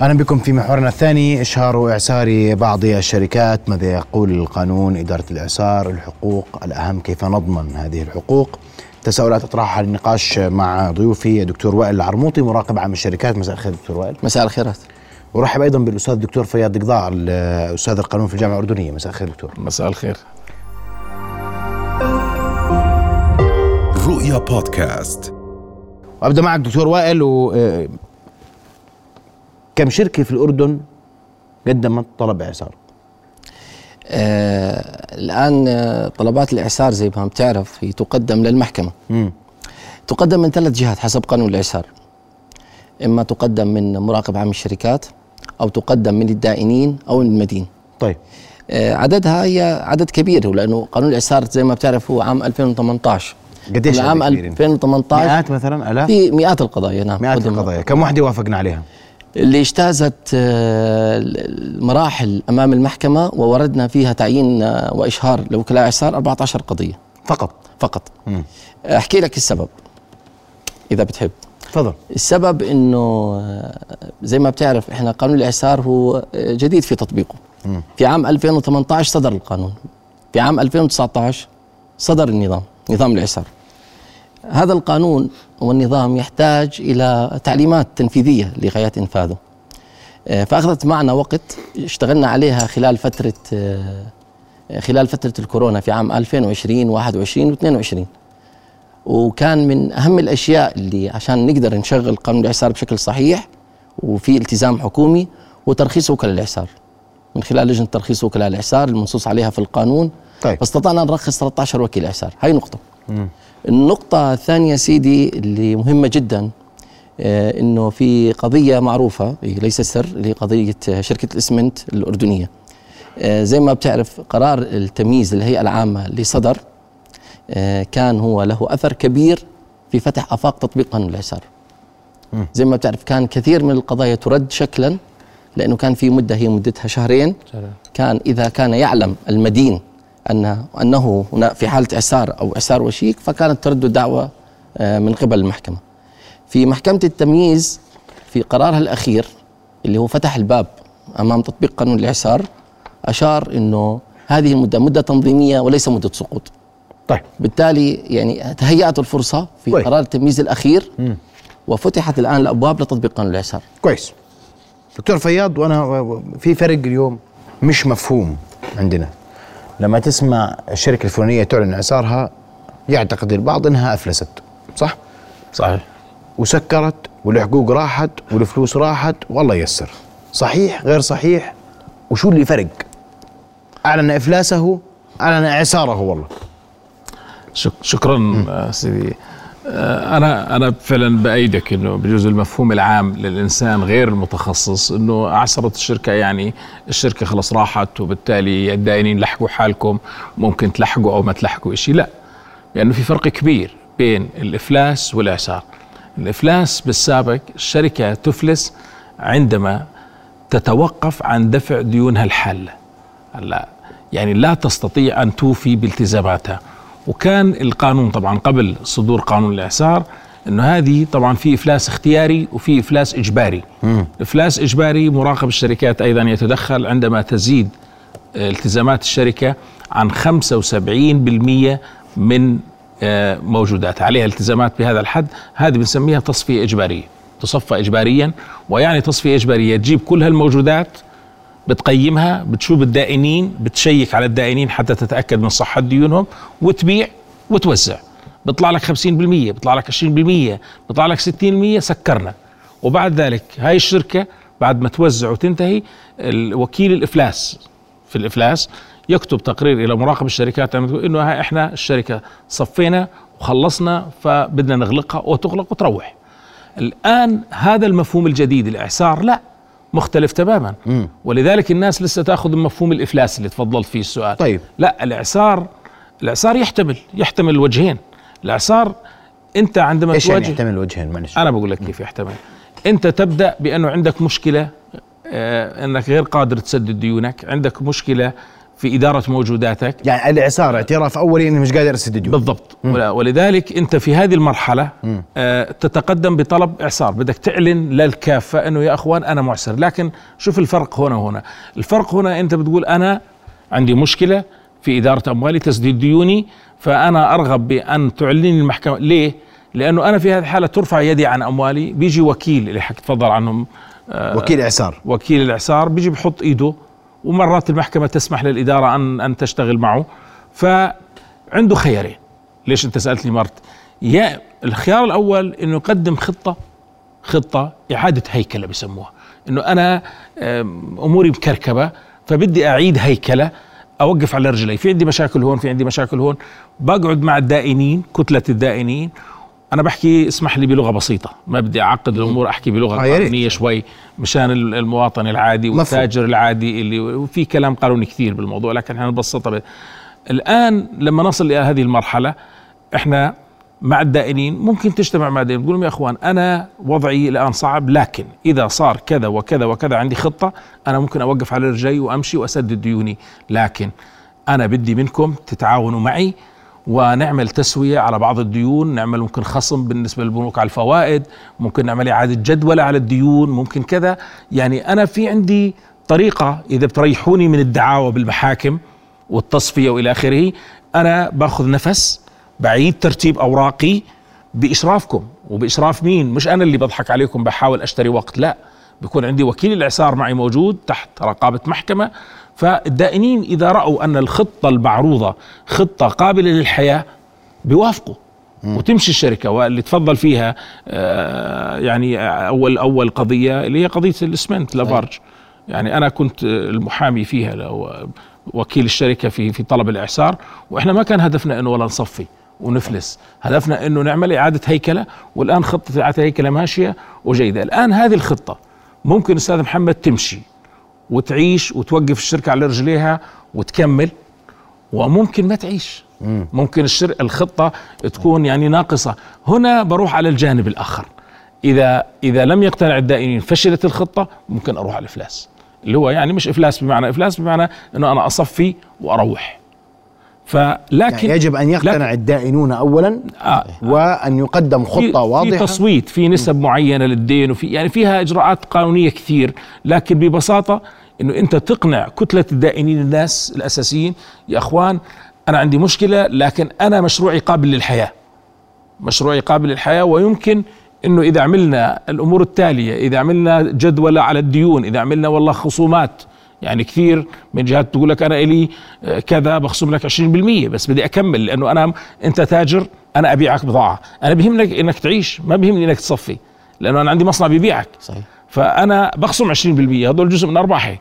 أهلا بكم في محورنا الثاني إشهار اعسار بعض الشركات ماذا يقول القانون إدارة الإعسار الحقوق الأهم كيف نضمن هذه الحقوق؟ تساؤلات أطرحها للنقاش مع ضيوفي دكتور وائل العرموطي مراقب عام الشركات. مساء الخير دكتور وائل. مساء الخيرات ورحب أيضا بالأستاذ الدكتور فياض قضاع أستاذ القانون في الجامعة الأردنية. مساء الخير دكتور. مساء الخير. رؤيا بودكاست. وأبدأ معك دكتور وائل و كم شركة في الأردن قدمت طلب إعسار؟ آه الآن آه، طلبات الإعسار زي ما بتعرف هي تقدم للمحكمة. م. تقدم من ثلاث جهات حسب قانون الإعسار. إما تقدم من مراقب عام الشركات أو تقدم من الدائنين أو من المدين. طيب. آه عددها هي عدد كبير لأنه قانون الإعسار زي ما بتعرف هو عام 2018 قديش عام 2018 مئات مثلا؟ ألاف؟ في مئات القضايا نعم مئات القضايا. كم وحدة وافقنا عليها؟ اللي اجتازت آه، المراحل أمام المحكمة ووردنا فيها تعيين آه، وإشهار لوكلاء إعسار 14 قضية. فقط؟ فقط. مم. أحكي لك السبب إذا بتحب. تفضل. السبب إنه آه، زي ما بتعرف إحنا قانون الإعسار هو جديد في تطبيقه. مم. في عام 2018 صدر القانون. في عام 2019 صدر النظام نظام الإعسار. هذا القانون والنظام يحتاج إلى تعليمات تنفيذية لغاية إنفاذه آه، فأخذت معنا وقت اشتغلنا عليها خلال فترة آه، خلال فترة الكورونا في عام 2020 21 و22 وكان من أهم الأشياء اللي عشان نقدر نشغل قانون الإعسار بشكل صحيح وفي التزام حكومي وترخيص وكلاء الإعسار من خلال لجنة ترخيص وكلاء الإعسار المنصوص عليها في القانون طيب. فاستطعنا نرخص 13 وكيل إعسار هاي نقطة. النقطة الثانية سيدي اللي مهمة جدا آه إنه في قضية معروفة ليس سر اللي قضية شركة الإسمنت الأردنية. آه زي ما بتعرف قرار التمييز للهيئة العامة اللي صدر آه كان هو له أثر كبير في فتح آفاق تطبيق قانون الاعسار زي ما بتعرف كان كثير من القضايا ترد شكلا لأنه كان في مدة هي مدتها شهرين. كان إذا كان يعلم المدين أن أنه هنا في حالة إعسار أو إعسار وشيك فكانت ترد دعوة آه، من قبل المحكمة. في محكمة التمييز في قرارها الأخير اللي هو فتح الباب أمام تطبيق قانون الإعسار أشار أنه هذه المدة مدة تنظيمية وليس مدة سقوط. طيب. بالتالي يعني تهيأت الفرصة في طيب. قرار التمييز الأخير م. وفتحت الآن الأبواب لتطبيق قانون الإعسار. كويس. دكتور فياض وأنا في فرق اليوم مش مفهوم عندنا. لما تسمع الشركة الفلانية تعلن اعسارها يعتقد البعض إنها أفلست صح؟ صحيح. وسكرت والحقوق راحت والفلوس راحت والله يسر. صحيح؟ غير صحيح؟ وشو اللي فرق؟ أعلن إفلاسه أعلن اعساره والله. شكرا سيدي آه، أنا أنا فعلا بأيدك إنه بجوز المفهوم العام للإنسان غير المتخصص إنه اعسرت الشركة يعني الشركة خلص راحت وبالتالي الدائنين لحقوا حالكم ممكن تلحقوا أو ما تلحقوا شيء لا. لأنه في فرق كبير بين الإفلاس والإعسار. الإفلاس بالسابق الشركة تفلس عندما تتوقف عن دفع ديونها الحالة. هلا يعني لا تستطيع أن توفي بالتزاماتها. وكان القانون طبعا قبل صدور قانون الإعسار إنه هذه طبعا في إفلاس اختياري وفي إفلاس إجباري. مم. إفلاس إجباري مراقب الشركات أيضا يتدخل عندما تزيد التزامات الشركة عن 75% من آه، موجودات. عليها التزامات بهذا الحد. هذه بنسميها تصفية إجبارية. تصفى اجباريا ويعني تصفية إجبارية تجيب كل هالموجودات بتقيمها بتشوف الدائنين بتشيك على الدائنين حتى تتأكد من صحة ديونهم وتبيع وتوزع. بيطلع لك 50% بيطلع لك 20% بيطلع لك 60% سكرنا. وبعد ذلك هاي الشركة بعد ما توزع وتنتهي وكيل الإفلاس في الإفلاس يكتب تقرير إلى مراقب الشركات إنه إحنا الشركة صفينا وخلصنا فبدنا نغلقها وتغلق وتروح. الآن هذا المفهوم الجديد الاعسار لا. مختلف تماما. مم. ولذلك الناس لسه تأخذ مفهوم الإفلاس اللي تفضلت فيه السؤال. طيب. لا الاعسار الاعسار يحتمل يحتمل الوجهين الاعسار أنت عندما إيش يعني يحتمل الوجهين معلش. أنا بقول لك كيف يحتمل. أنت تبدأ بأنه عندك مشكلة آه أنك غير قادر تسدد ديونك عندك مشكلة في إدارة موجوداتك. يعني الاعسار اعتراف أولي اني مش قادر اسد ديون بالضبط. ولا- ولذلك أنت في هذه المرحلة آه تتقدم بطلب إعسار. بدك تعلن للكافه إنه يا أخوان أنا معسر. لكن شوف الفرق هنا وهنا. الفرق هنا أنت بتقول أنا عندي مشكلة في إدارة أموالي تسديد ديوني فأنا أرغب بأن تعلني المحكمة. ليه؟ لأنه أنا في هذه الحالة ترفع يدي عن أموالي بيجي وكيل اللي حكي تفضل عنهم آه وكيل إعسار. وكيل الإعسار بيجي بحط إيده ومرات المحكمة تسمح للإدارة ان أن تشتغل معه. فعنده خيارين. ليش أنت سألتني مرت؟ يا الخيار الأول إنه يقدم خطة خطة إعادة هيكلة بسموها إنه أنا آم، أموري مكركبة فبدي أعيد هيكلة أوقف على رجلي. في عندي مشاكل هون في عندي مشاكل هون. بقعد مع الدائنين كتلة الدائنين أنا بحكي اسمح لي بلغة بسيطة. ما بدي أعقد الأمور أحكي بلغة آه،. قانونية شوي. مشان ال- المواطن العادي. والتاجر العادي اللي وفي كلام قانوني كثير بالموضوع لكن إحنا نبسطها الآن لما نصل إلى هذه المرحلة إحنا مع الدائنين ممكن تجتمع مع الدائنين. تقول لهم يا إخوان أنا وضعي الآن صعب لكن إذا صار كذا وكذا وكذا عندي خطة أنا ممكن أوقف على رجلي وأمشي وأسدد ديوني. لكن أنا بدي منكم تتعاونوا معي. ونعمل تسوية على بعض الديون نعمل ممكن خصم بالنسبة للبنوك على الفوائد ممكن نعمل إعادة جدولة على الديون ممكن كذا. يعني أنا في عندي طريقة إذا بتريحوني من الدعاوى بالمحاكم والتصفية وإلى آخره أنا باخذ نفس بعيد ترتيب أوراقي بإشرافكم. وبإشراف مين؟ مش أنا اللي بضحك عليكم بحاول أشتري وقت لا. بيكون عندي وكيل الإعسار معي موجود تحت رقابة محكمة فالدائنين إذا رأوا أن الخطة المعروضة خطة قابلة للحياة بيوافقوا وتمشي الشركة. واللي تفضل فيها آه، يعني أول أول قضية اللي هي قضية الإسمنت لافارج. يعني أنا كنت المحامي فيها لو وكيل الشركة في في طلب الإعسار وإحنا ما كان هدفنا إنه ولا نصفي ونفلس. هدفنا إنه نعمل إعادة هيكلة والآن خطة إعادة هيكلة ماشية وجيدة. الآن هذه الخطة ممكن أستاذ محمد تمشي. وتعيش وتوقف الشركة على رجليها وتكمل وممكن ما تعيش. ممكن الشر... الخطة تكون يعني ناقصة. هنا بروح على الجانب الآخر. إذا إذا لم يقتنع الدائنين فشلت الخطة ممكن أروح على الافلاس اللي هو يعني مش إفلاس بمعنى إفلاس بمعنى إنه أنا أصفي وأروح. فلكن يعني يجب أن يقتنع الدائنون اولا آه. وأن يقدم في- خطة في واضحة. تصويت في نسب معينة للدين وفي يعني فيها إجراءات قانونية كثير لكن ببساطة إنه أنت تقنع كتلة الدائنين الناس الأساسيين يا أخوان أنا عندي مشكلة لكن أنا مشروعي قابل للحياة. مشروعي قابل للحياة ويمكن إنه إذا عملنا الأمور التالية إذا عملنا جدول على الديون إذا عملنا والله خصومات يعني كثير من جهات تقول لك أنا إلي آه، كذا بخصم لك 20% بس بدي أكمل لأنه أنا أنت تاجر أنا أبيعك بضاعة. أنا بيهمنك إنك تعيش ما بيهمني إنك تصفي لأنه أنا عندي مصنع بيبيعك. صحيح. فأنا بخصم 20% هذول جزء من أرباحي.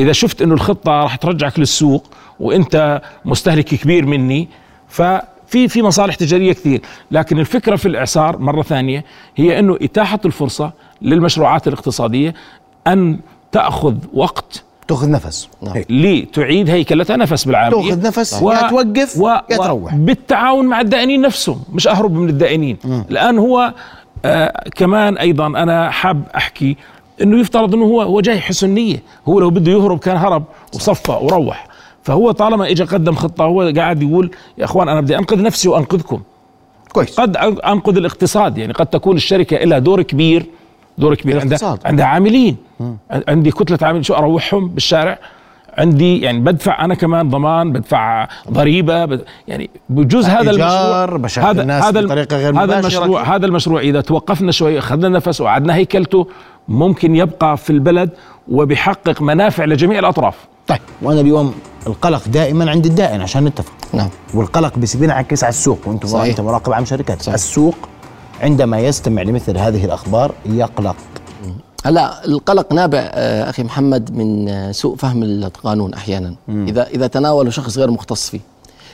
إذا شفت إنه الخطة راح ترجعك للسوق وإنت مستهلك كبير مني ففي في مصالح تجارية كثير. لكن الفكرة في الاعسار مرة ثانية هي إنه إتاحة الفرصة للمشروعات الاقتصادية أن تأخذ وقت تأخذ نفس. نعم. هيك. لتعيد هيكلتها نفس بالعامية. تأخذ نفس يا توقف يا تروح بالتعاون مع الدائنين نفسهم مش أهرب من الدائنين. الآن هو آه كمان أيضا أنا حاب أحكي إنه يفترض إنه هو هو جاي حسن نيه هو لو بده يهرب كان هرب وصفى وروح. فهو طالما اجى قدم خطة هو قاعد يقول يا أخوان أنا بدي أنقذ نفسي وأنقذكم. كويس. قد أنقذ الاقتصاد. يعني قد تكون الشركة لها دور كبير دور كبير. عندها. عندها عاملين. عندي كتلة عاملين شو أروحهم بالشارع. عندي يعني بدفع أنا كمان ضمان بدفع ضريبة بد يعني بجوز هذا المشروع. مشاكل الناس بطريقة غير هذا المشروع كيف؟ هذا المشروع إذا توقفنا شوي أخذنا نفس وعدنا هيكلته ممكن يبقى في البلد وبيحقق منافع لجميع الأطراف. طيب وأنا اليوم القلق دائما عند الدائن عشان نتفق. نعم. والقلق بينعكس على السوق وأنتم. أنت مراقب عام شركات صحيح. السوق عندما يستمع لمثل هذه الأخبار يقلق. هلا القلق نابع آه، أخي محمد من آه، سوء فهم القانون أحيانا. إذا إذا تناوله شخص غير مختص فيه.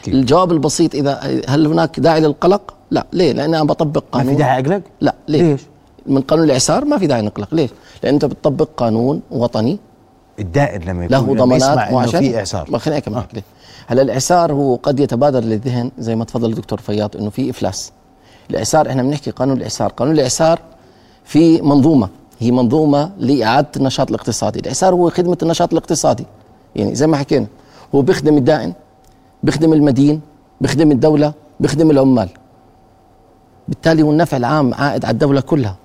كيف؟ الجواب البسيط إذا هل هناك داعي للقلق؟ لا. ليه؟ لأن أنا بطبق ما قانون. في داعي أقلق؟ لا. ليه؟ ليش؟ من قانون الإعسار ما في داعي نقلق. ليش؟ لأن أنت بتطبق قانون وطني. الدائن لما يكون له ضمانات معينة. في إعسار. ما خليني أكمل. لك هلا الإعسار هو قد يتبادر للذهن زي ما تفضل الدكتور فياض إنه في إفلاس. الإعسار إحنا بنحكي قانون الإعسار. قانون الإعسار في منظومة هي منظومة لإعادة النشاط الاقتصادي. الإعسار هو خدمة النشاط الاقتصادي. يعني زي ما حكينا هو بيخدم الدائن بيخدم المدين بيخدم الدولة بيخدم العمال. بالتالي هو النفع العام عائد على الدولة كلها.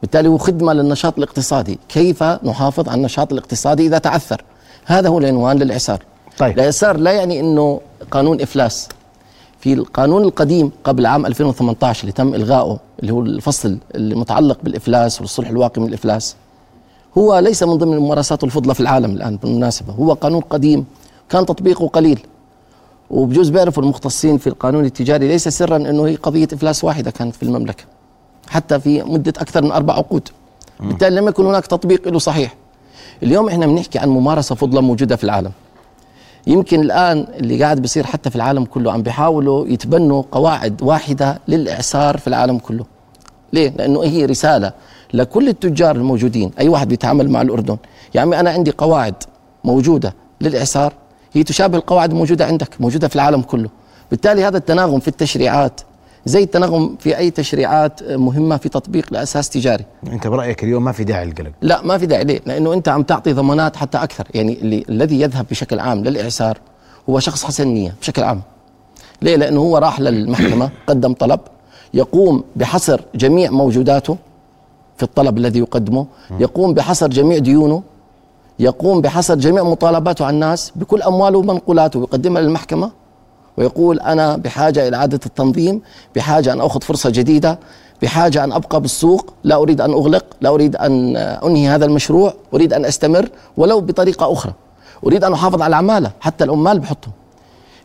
بالتالي هو خدمة للنشاط الاقتصادي. كيف نحافظ على النشاط الاقتصادي إذا تعثر؟ هذا هو العنوان للإعسار. طيب. الإعسار لا يعني أنه قانون إفلاس. في القانون القديم قبل عام 2018 اللي تم إلغائه اللي هو الفصل المتعلق بالإفلاس والصلح الواقع من الإفلاس. هو ليس من ضمن الممارسات الفضلى في العالم الآن بالمناسبة. هو قانون قديم كان تطبيقه قليل. وبجوز بيعرفوا المختصين في القانون التجاري ليس سرا إنه هي قضية إفلاس واحدة كانت في المملكة حتى في مدة أكثر من أربع عقود. بالتالي لم يكن هناك تطبيق له صحيح. اليوم إحنا بنحكي عن ممارسة فضلى موجودة في العالم. يمكن الآن اللي قاعد بيصير حتى في العالم كله عم بيحاولوا يتبنوا قواعد واحدة للاعسار في العالم كله. ليه؟ لأنه هي رسالة لكل التجار الموجودين. أي واحد بيتعامل مع الأردن. يعني أنا عندي قواعد موجودة للاعسار هي تشابه القواعد الموجودة عندك موجودة في العالم كله. بالتالي هذا التناغم في التشريعات زي التناغم في أي تشريعات مهمة في تطبيق لأساس تجاري. أنت برأيك اليوم ما في داعي للقلق؟ لا ما في داعي. ليه؟ لأنه أنت عم تعطي ضمانات حتى أكثر. يعني اللي الذي يذهب بشكل عام للإعسار هو شخص حسن نية بشكل عام. ليه؟ لأنه هو راح للمحكمة قدم طلب يقوم بحصر جميع موجوداته في الطلب الذي يقدمه يقوم بحصر جميع ديونه يقوم بحصر جميع مطالباته على الناس بكل أمواله ومنقولاته ويقدمها للمحكمة. ويقول أنا بحاجة إلى إعادة التنظيم بحاجة أن أخذ فرصة جديدة بحاجة أن أبقى بالسوق لا أريد أن أغلق لا أريد أن أنهي هذا المشروع أريد أن أستمر ولو بطريقة أخرى. أريد أن أحافظ على العمالة حتى العمال بحطهم.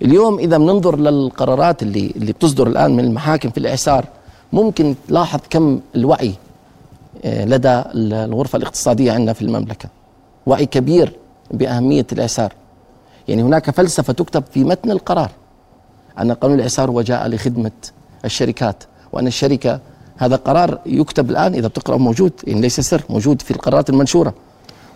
اليوم إذا بننظر للقرارات اللي اللي بتصدر الآن من المحاكم في الإعسار ممكن تلاحظ كم الوعي آه، لدى الغرفة الاقتصادية عندنا في المملكة. وعي كبير بأهمية الإعسار. يعني هناك فلسفة تكتب في متن القرار. أن قانون الإعسار هو جاء لخدمة الشركات وأن الشركة هذا قرار يكتب الآن إذا بتقرأ موجود يعني ليس سر موجود في القرارات المنشورة.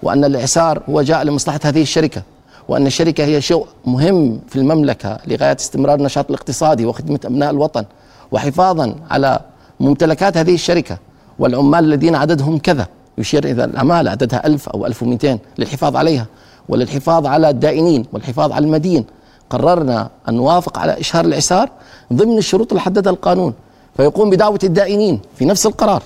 وأن الإعسار هو جاء لمصلحة هذه الشركة وأن الشركة هي شيء مهم في المملكة لغاية استمرار النشاط الاقتصادي وخدمة أبناء الوطن. وحفاظا على ممتلكات هذه الشركة والعمال الذين عددهم كذا. يشير إذا العمالة عددها ألف أو ألف ومئتين للحفاظ عليها وللحفاظ على الدائنين والحفاظ على المدين قررنا أن نوافق على إشهار العسار ضمن الشروط اللي حددها القانون. فيقوم بدعوة الدائنين في نفس القرار.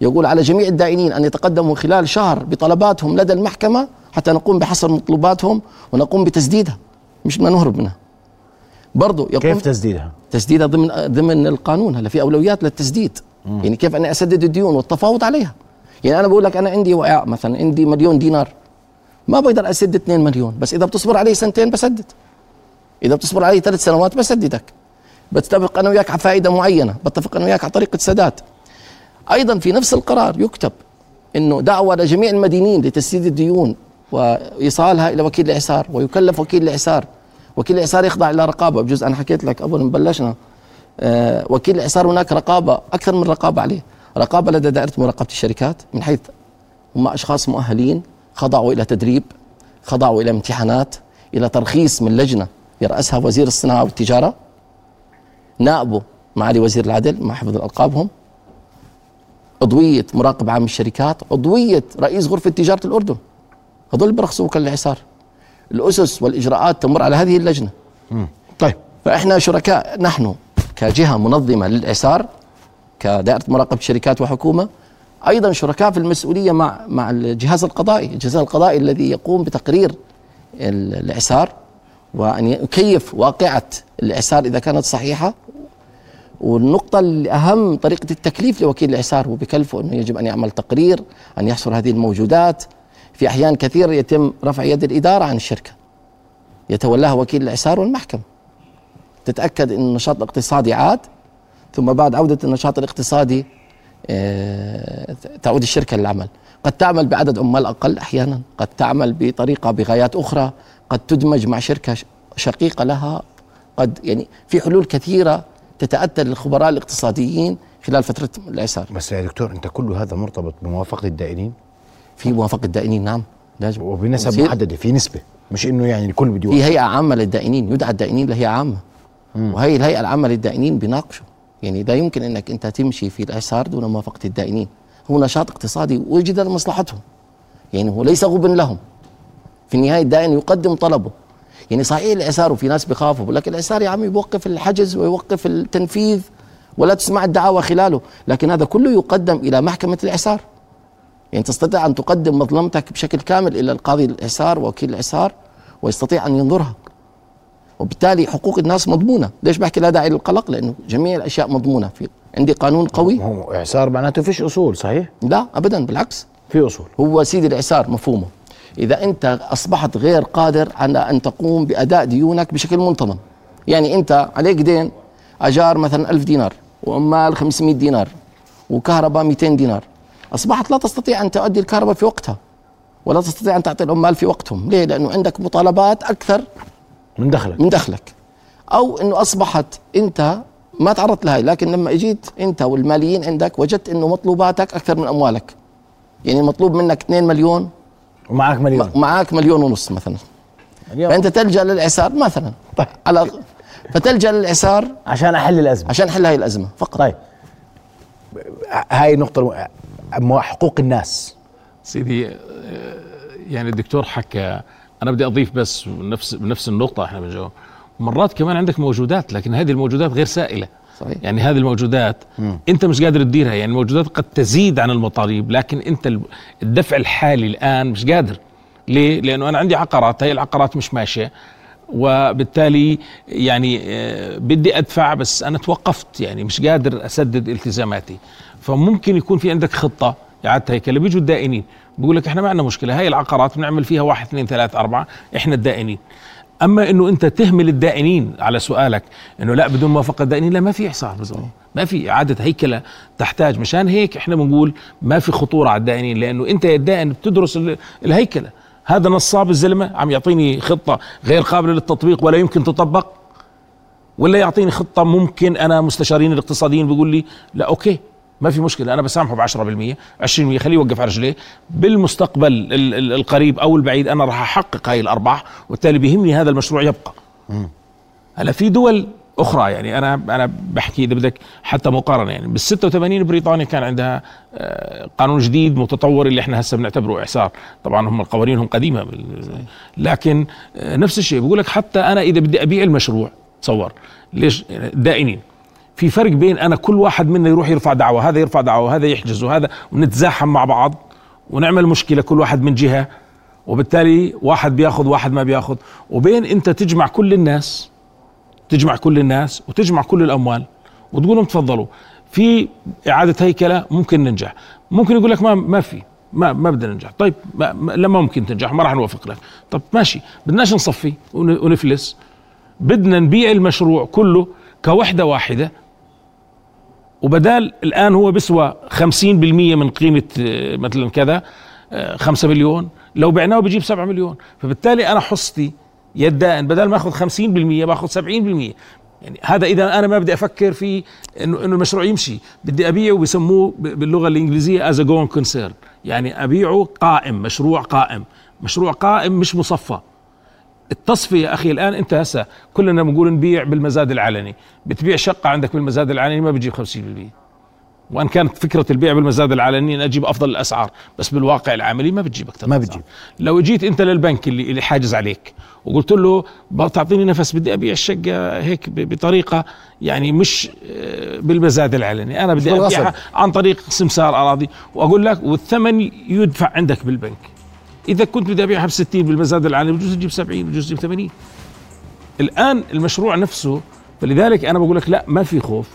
يقول على جميع الدائنين أن يتقدموا خلال شهر بطلباتهم لدى المحكمة حتى نقوم بحصر مطلوباتهم ونقوم بتسديدها. مش ما نهرب منها. برضو يقوم كيف تسديدها؟ تسديدها ضمن ضمن القانون. هلا في أولويات للتسديد. مم. يعني كيف اني أسدد الديون والتفاوض عليها؟ يعني أنا بقول لك أنا عندي وعاء مثلا عندي مليون دينار. ما بقدر أسد 2 مليون. بس إذا بتصبر علي سنتين بسدد. إذا بتصبر علي ثلاث سنوات بسددك بتفق أنا وياك على فائدة معينة بتفق أنا وياك على طريقة سداد. أيضا في نفس القرار يكتب إنه دعوة لجميع المدينين لتسديد الديون وايصالها إلى وكيل الاعسار ويكلف وكيل الاعسار وكيل الاعسار يخضع إلى رقابة. بجزء أنا حكيت لك أول ما بلشنا آه وكيل الاعسار هناك رقابة أكثر من رقابة عليه. رقابة لدى دائرة مراقبة الشركات من حيث هم أشخاص مؤهلين خضعوا إلى تدريب خضعوا إلى امتحانات إلى ترخيص من لجنة. يرأسها وزير الصناعة والتجارة. نائبه معالي وزير العدل مع حفظ ألقابهم. عضوية مراقب عام الشركات. عضوية رئيس غرفة تجارة الأردن. هذول برخصوا وكل العسار الأسس والإجراءات تمر على هذه اللجنة. طيب. فإحنا شركاء نحن كجهة منظمة للإعسار كدائرة مراقبة شركات وحكومة أيضا شركاء في المسؤولية مع مع الجهاز القضائي، الجهاز القضائي الذي يقوم بتقرير الاعسار وأن يكيف واقعة الإعسار إذا كانت صحيحة. والنقطة الأهم طريقة التكليف لوكيل الإعسار هو بكلفه أنه يجب أن يعمل تقرير أن يحصر هذه الموجودات. في أحيان كثيرة يتم رفع يد الإدارة عن الشركة. يتولاها وكيل الإعسار والمحكمة. تتأكد أن النشاط الاقتصادي عاد ثم بعد عودة النشاط الاقتصادي آه، تعود الشركة للعمل. قد تعمل بعدد عمال أقل أحيانا قد تعمل بطريقة بغايات أخرى قد تدمج مع شركة شقيقة لها قد يعني في حلول كثيرة تتأتى للخبراء الاقتصاديين خلال فترة الإعسار بس يا دكتور أنت كل هذا مرتبط بموافقة الدائنين؟ في موافقة الدائنين نعم. لازم وبنسب محددة في نسبة. مش إنه يعني الكل بده في هيئة عامة للدائنين يدعى الدائنين لهيئة عامة. وهي الهيئة العامة للدائنين بيناقشوا. يعني لا يمكن إنك أنت تمشي في الاعسار دون موافقة الدائنين. هو نشاط اقتصادي وجد لمصلحتهم. يعني هو ليس غبن لهم. في النهاية الدائن يقدم طلبه. يعني صحيح الإعسار وفي ناس بيخافوا بقول لك الإعسار يا عمي بيوقف الحجز ويوقف التنفيذ ولا تسمع الدعاوى خلاله لكن هذا كله يقدم إلى محكمة الإعسار. يعني تستطيع أن تقدم مظلمتك بشكل كامل إلى القاضي الإعسار ووكيل الإعسار ويستطيع أن ينظرها. وبالتالي حقوق الناس مضمونة. ليش بحكي لا داعي للقلق؟ لأنه جميع الأشياء مضمونة. في عندي قانون قوي. هو إعسار معناته فيش أصول صحيح؟ لا ابدا بالعكس. في أصول. هو سيدي الإعسار مفهومه. إذا أنت أصبحت غير قادر على أن تقوم بأداء ديونك بشكل منتظم. يعني أنت عليك دين أجار مثلا ألف دينار وعمال 500 دينار وكهرباء 200 دينار. أصبحت لا تستطيع أن تؤدي الكهرباء في وقتها ولا تستطيع أن تعطي العمال في وقتهم. ليه؟ لأنه عندك مطالبات أكثر من دخلك. من دخلك. أو إنه أصبحت أنت ما تعرضت لهي لكن لما أجيت أنت والماليين عندك وجدت إنه مطلوباتك أكثر من أموالك. يعني مطلوب منك 2 مليون ومعك مليون. معك مليون ونص مثلا. اليوم. فأنت تلجأ للاعسار مثلا. طيب. على فتلجأ للاعسار عشان أحل الأزمة. عشان حل هاي الأزمة. فقط. طيب. هاي نقطة حقوق الناس. سيدي آه، يعني الدكتور حكى أنا بدي أضيف بس نفس بنفس النقطة إحنا بنجاوب. مرات كمان عندك موجودات لكن هذه الموجودات غير سائلة. صحيح. يعني هذه الموجودات انت مش قادر تديرها يعني الموجودات قد تزيد عن المطالب لكن انت ال- الدفع الحالي الآن مش قادر. ليه؟ لأنه أنا عندي عقارات هي العقارات مش ماشية وبالتالي يعني آه، بدي أدفع بس أنا توقفت يعني مش قادر أسدد التزاماتي. فممكن يكون في عندك خطة إعادة هيكله بيجوا الدائنين بيقول لك إحنا ما عندنا مشكلة هاي العقارات بنعمل فيها واحد اثنين ثلاث أربعة إحنا الدائنين. أما إنه أنت تهمل الدائنين على سؤالك إنه لا بدون موافقة الدائنين لا ما في احصار بالضبط ما في إعادة هيكلة تحتاج. مشان هيك إحنا بنقول ما في خطورة على الدائنين لأنه أنت يا الدائن بتدرس ال- الهيكلة. هذا نصاب الزلمة عم يعطيني خطة غير قابلة للتطبيق ولا يمكن تطبق ولا يعطيني خطة ممكن أنا مستشارين الاقتصاديين بيقول لي لا أوكي. ما في مشكلة أنا بسامحه ب 10% 20% خليه يوقف على رجليه. بالمستقبل ال- ال- القريب أو البعيد أنا راح أحقق هاي الأرباح وبالتالي بيهمني هذا المشروع يبقى. هلا في دول أخرى يعني أنا أنا بحكي إذا بدك حتى مقارنة يعني بال 86 بريطانيا كان عندها آه، قانون جديد متطور اللي إحنا هسه بنعتبره إعسار. طبعا هم قوانينهم قديمة بال- لكن آه، نفس الشيء بقول لك حتى أنا إذا بدي أبيع المشروع تصور ليش؟ دائنين. في فرق بين أنا كل واحد منا يروح يرفع دعوة هذا يرفع دعوة هذا يحجز وهذا ونتزاحم مع بعض ونعمل مشكلة كل واحد من جهة وبالتالي واحد بياخذ واحد ما بياخذ. وبين أنت تجمع كل الناس تجمع كل الناس وتجمع كل الأموال وتقول لهم تفضلوا. في إعادة هيكلة ممكن ننجح. ممكن يقول لك ما ما في ما ما بدنا ننجح. طيب ما ما لما ممكن تنجح ما راح نوافق لك. طب ماشي بدناش نصفي ون- ونفلس. بدنا نبيع المشروع كله كوحدة واحدة وبدال الآن هو بيسوى 50% من قيمة آه، مثلا كذا 5 مليون. لو بعناه بيجيب 7 مليون. فبالتالي أنا حصتي كدائن بدل ما أخذ 50% باخذ 70% يعني هذا إذا أنا ما بدي أفكر في إنه إنه المشروع يمشي. بدي أبيعه بسموه ب- باللغة الإنجليزية as going concern يعني أبيعه قائم مشروع قائم. مشروع قائم مش مصفى. التصفية يا أخي الآن أنت هسه كلنا بنقول نبيع بالمزاد العلني. بتبيع شقة عندك بالمزاد العلني ما بتجيب 50% وإن كانت فكرة البيع بالمزاد العلني أن أجيب أفضل الأسعار بس بالواقع العملي ما بتجيب أكثر ما بتجيب. لو جيت أنت للبنك اللي اللي حاجز عليك وقلت له بقى تعطيني نفس بدي أبيع الشقة هيك بطريقة يعني مش آه، بالمزاد العلني. أنا بدي. أبيعها عن طريق سمسار أراضي. وأقول لك والثمن يدفع عندك بالبنك. إذا كنت بدي ابيعها ب 60 بالمزاد العالمي بجوز تجيب 70 بجوز تجيب 80 الآن المشروع نفسه فلذلك أنا بقول لك لا ما في خوف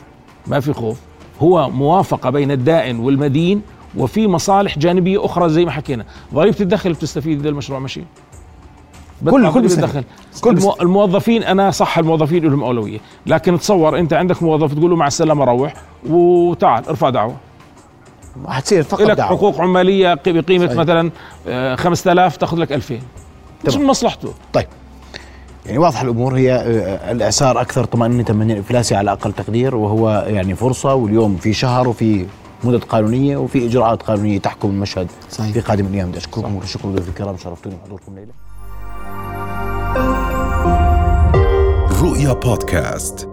ما في خوف. هو موافقة بين الدائن والمدين وفي مصالح جانبية أخرى زي ما حكينا. ضريبة الدخل بتستفيد إذا المشروع ماشي كل- كل بيستفيد. الدخل. كل المو... الموظفين أنا صح الموظفين لهم أولوية. لكن تصور أنت عندك موظف تقول له مع السلامة روح وتعال ارفع دعوة. حتصير فقط لك دعوة. حقوق عمالية بقيمة صحيح. مثلا آه، 5000 تأخذ لك 2000 مش. من مصلحته؟ طيب. يعني واضح الأمور هي آه، الإعسار أكثر طمأنينة من الافلاس على أقل تقدير وهو يعني فرصة واليوم في شهر وفي مدد قانونية وفي إجراءات قانونية تحكم المشهد صحيح. في قادم الأيام. بدي أشكركم وشكرا ضيوف الكرام شرفتوني بحضوركم ليلة. رؤيا بودكاست.